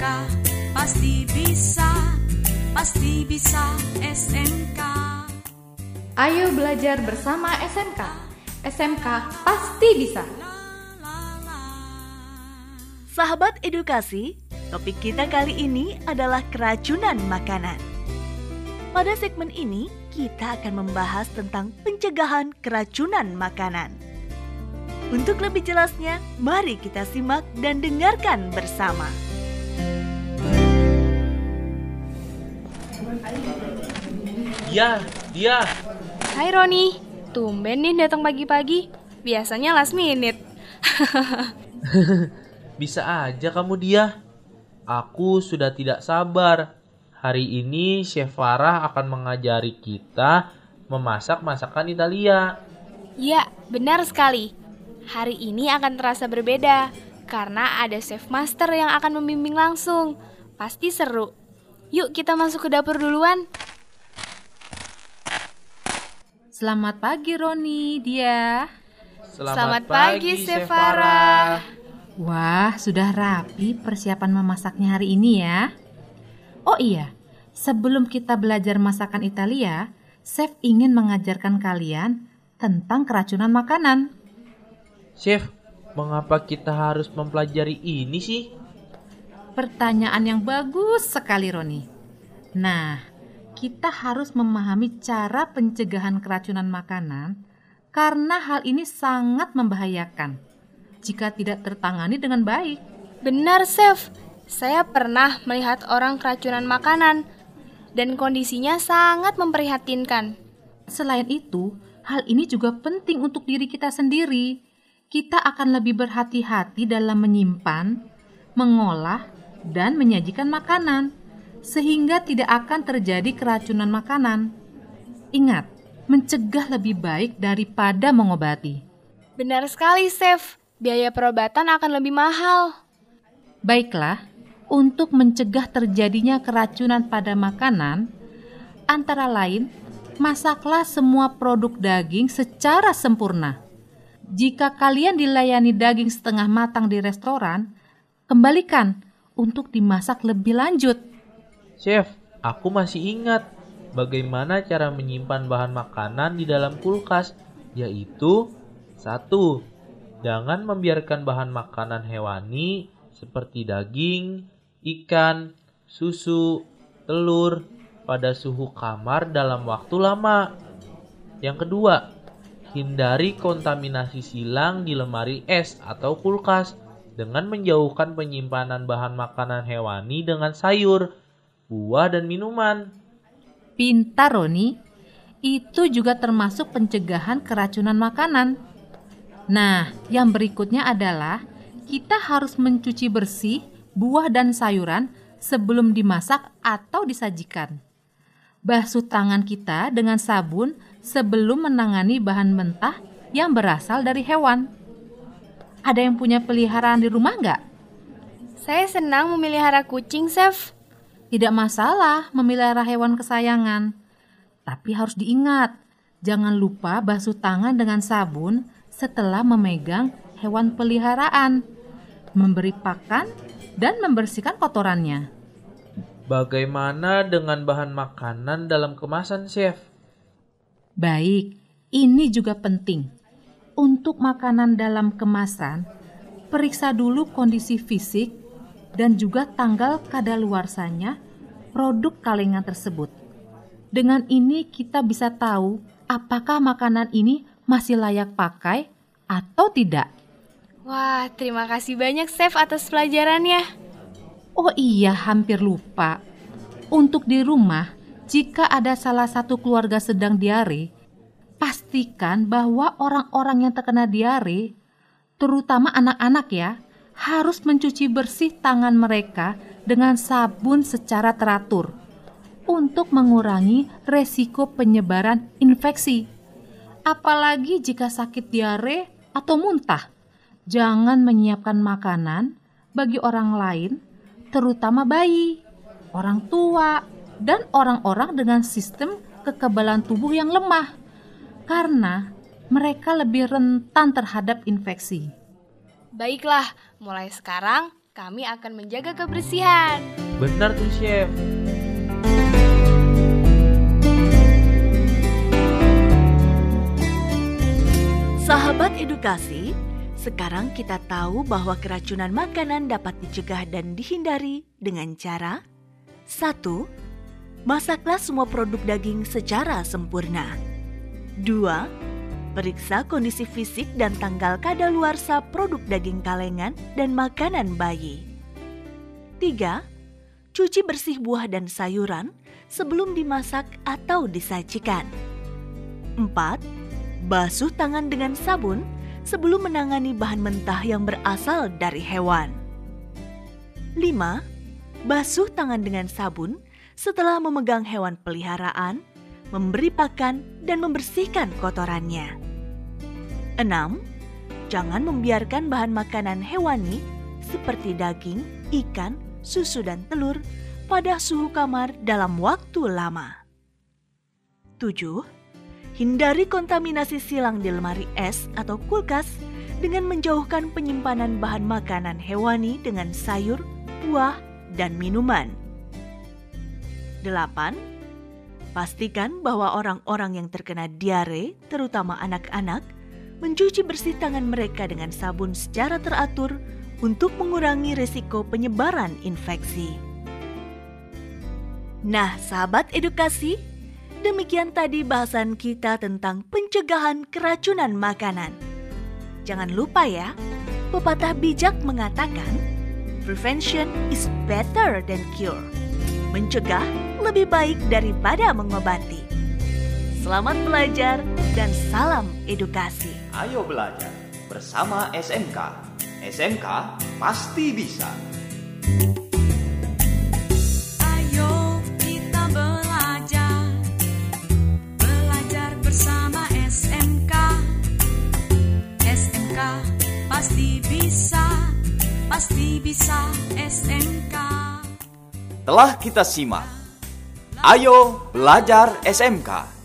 SMK pasti bisa, pasti bisa SMK. Ayo belajar bersama SMK. SMK pasti bisa. Sahabat edukasi, topik kita kali ini adalah keracunan makanan. Pada segmen ini, kita akan membahas tentang pencegahan keracunan makanan. Untuk lebih jelasnya, mari kita simak dan dengarkan bersama. Dia, dia. Hai Roni, tumben nih datang pagi-pagi. Biasanya last minute. Bisa aja kamu dia. Aku sudah tidak sabar. Hari ini Chef Farah akan mengajari kita memasak masakan Italia. Ya, benar sekali. Hari ini akan terasa berbeda karena ada chef master yang akan membimbing langsung. Pasti seru. Yuk kita masuk ke dapur duluan. Selamat pagi Roni, dia. Selamat pagi, Chef Farah. Wah, sudah rapi persiapan memasaknya hari ini ya. Oh iya, sebelum kita belajar masakan Italia, Chef ingin mengajarkan kalian tentang keracunan makanan. Chef, mengapa kita harus mempelajari ini sih? Pertanyaan yang bagus sekali Roni. Nah, kita harus memahami cara pencegahan keracunan makanan karena hal ini sangat membahayakan jika tidak tertangani dengan baik. Benar, Chef. Saya pernah melihat orang keracunan makanan dan kondisinya sangat memprihatinkan. Selain itu, hal ini juga penting untuk diri kita sendiri. Kita akan lebih berhati-hati dalam menyimpan, mengolah, dan menyajikan makanan, sehingga tidak akan terjadi keracunan makanan. Ingat, mencegah lebih baik daripada mengobati. Benar sekali, Chef. Biaya perobatan akan lebih mahal. Baiklah, untuk mencegah terjadinya keracunan pada makanan, antara lain, masaklah semua produk daging secara sempurna. Jika kalian dilayani daging setengah matang di restoran, kembalikan untuk dimasak lebih lanjut. Chef, aku masih ingat bagaimana cara menyimpan bahan makanan di dalam kulkas, yaitu satu, Jangan membiarkan bahan makanan hewani seperti daging, ikan, susu, telur pada suhu kamar dalam waktu lama. Yang kedua, hindari kontaminasi silang di lemari es atau kulkas dengan menjauhkan penyimpanan bahan makanan hewani dengan sayur, buah, dan minuman. Pintar, Roni. Itu juga termasuk pencegahan keracunan makanan. Nah, yang berikutnya adalah kita harus mencuci bersih buah dan sayuran sebelum dimasak atau disajikan. Basuh tangan kita dengan sabun sebelum menangani bahan mentah yang berasal dari hewan. Ada yang punya peliharaan di rumah nggak? Saya senang memelihara kucing, Chef. Tidak masalah memelihara hewan kesayangan. Tapi harus diingat, jangan lupa basuh tangan dengan sabun setelah memegang hewan peliharaan, memberi pakan, dan membersihkan kotorannya. Bagaimana dengan bahan makanan dalam kemasan, Chef? Baik, ini juga penting. Untuk makanan dalam kemasan, periksa dulu kondisi fisik dan juga tanggal kadaluarsanya produk kalengan tersebut. Dengan ini kita bisa tahu apakah makanan ini masih layak pakai atau tidak. Wah, terima kasih banyak Chef atas pelajarannya. Oh iya, hampir lupa. Untuk di rumah, jika ada salah satu keluarga sedang diare, pastikan bahwa orang-orang yang terkena diare, terutama anak-anak ya, harus mencuci bersih tangan mereka dengan sabun secara teratur untuk mengurangi resiko penyebaran infeksi apalagi jika sakit diare atau muntah. Jangan menyiapkan makanan bagi orang lain, terutama bayi, orang tua, dan orang-orang dengan sistem kekebalan tubuh yang lemah, karena mereka lebih rentan terhadap infeksi. Baiklah, mulai sekarang kami akan menjaga kebersihan. Benar tuh, Chef. Sahabat edukasi, sekarang kita tahu bahwa keracunan makanan dapat dicegah dan dihindari dengan cara 1. Masaklah semua produk daging secara sempurna. 2. Periksa kondisi fisik dan tanggal kadaluarsa produk daging kalengan dan makanan bayi. 3. Cuci bersih buah dan sayuran sebelum dimasak atau disajikan. 4. Basuh tangan dengan sabun sebelum menangani bahan mentah yang berasal dari hewan. 5. Basuh tangan dengan sabun setelah memegang hewan peliharaan, memberi pakan, dan membersihkan kotorannya. 6. Jangan membiarkan bahan makanan hewani seperti daging, ikan, susu, dan telur pada suhu kamar dalam waktu lama. 7. Hindari kontaminasi silang di lemari es atau kulkas dengan menjauhkan penyimpanan bahan makanan hewani dengan sayur, buah, dan minuman. 8. Pastikan bahwa orang-orang yang terkena diare, terutama anak-anak, mencuci bersih tangan mereka dengan sabun secara teratur untuk mengurangi risiko penyebaran infeksi. Nah, sahabat edukasi, demikian tadi bahasan kita tentang pencegahan keracunan makanan. Jangan lupa ya, pepatah bijak mengatakan, prevention is better than cure. Mencegah lebih baik daripada mengobati. Selamat belajar dan salam edukasi. Ayo belajar bersama SMK. SMK pasti bisa. Ayo kita belajar Belajar bersama SMK SMK pasti bisa Pasti bisa SMK Telah kita simak. Ayo belajar SMK.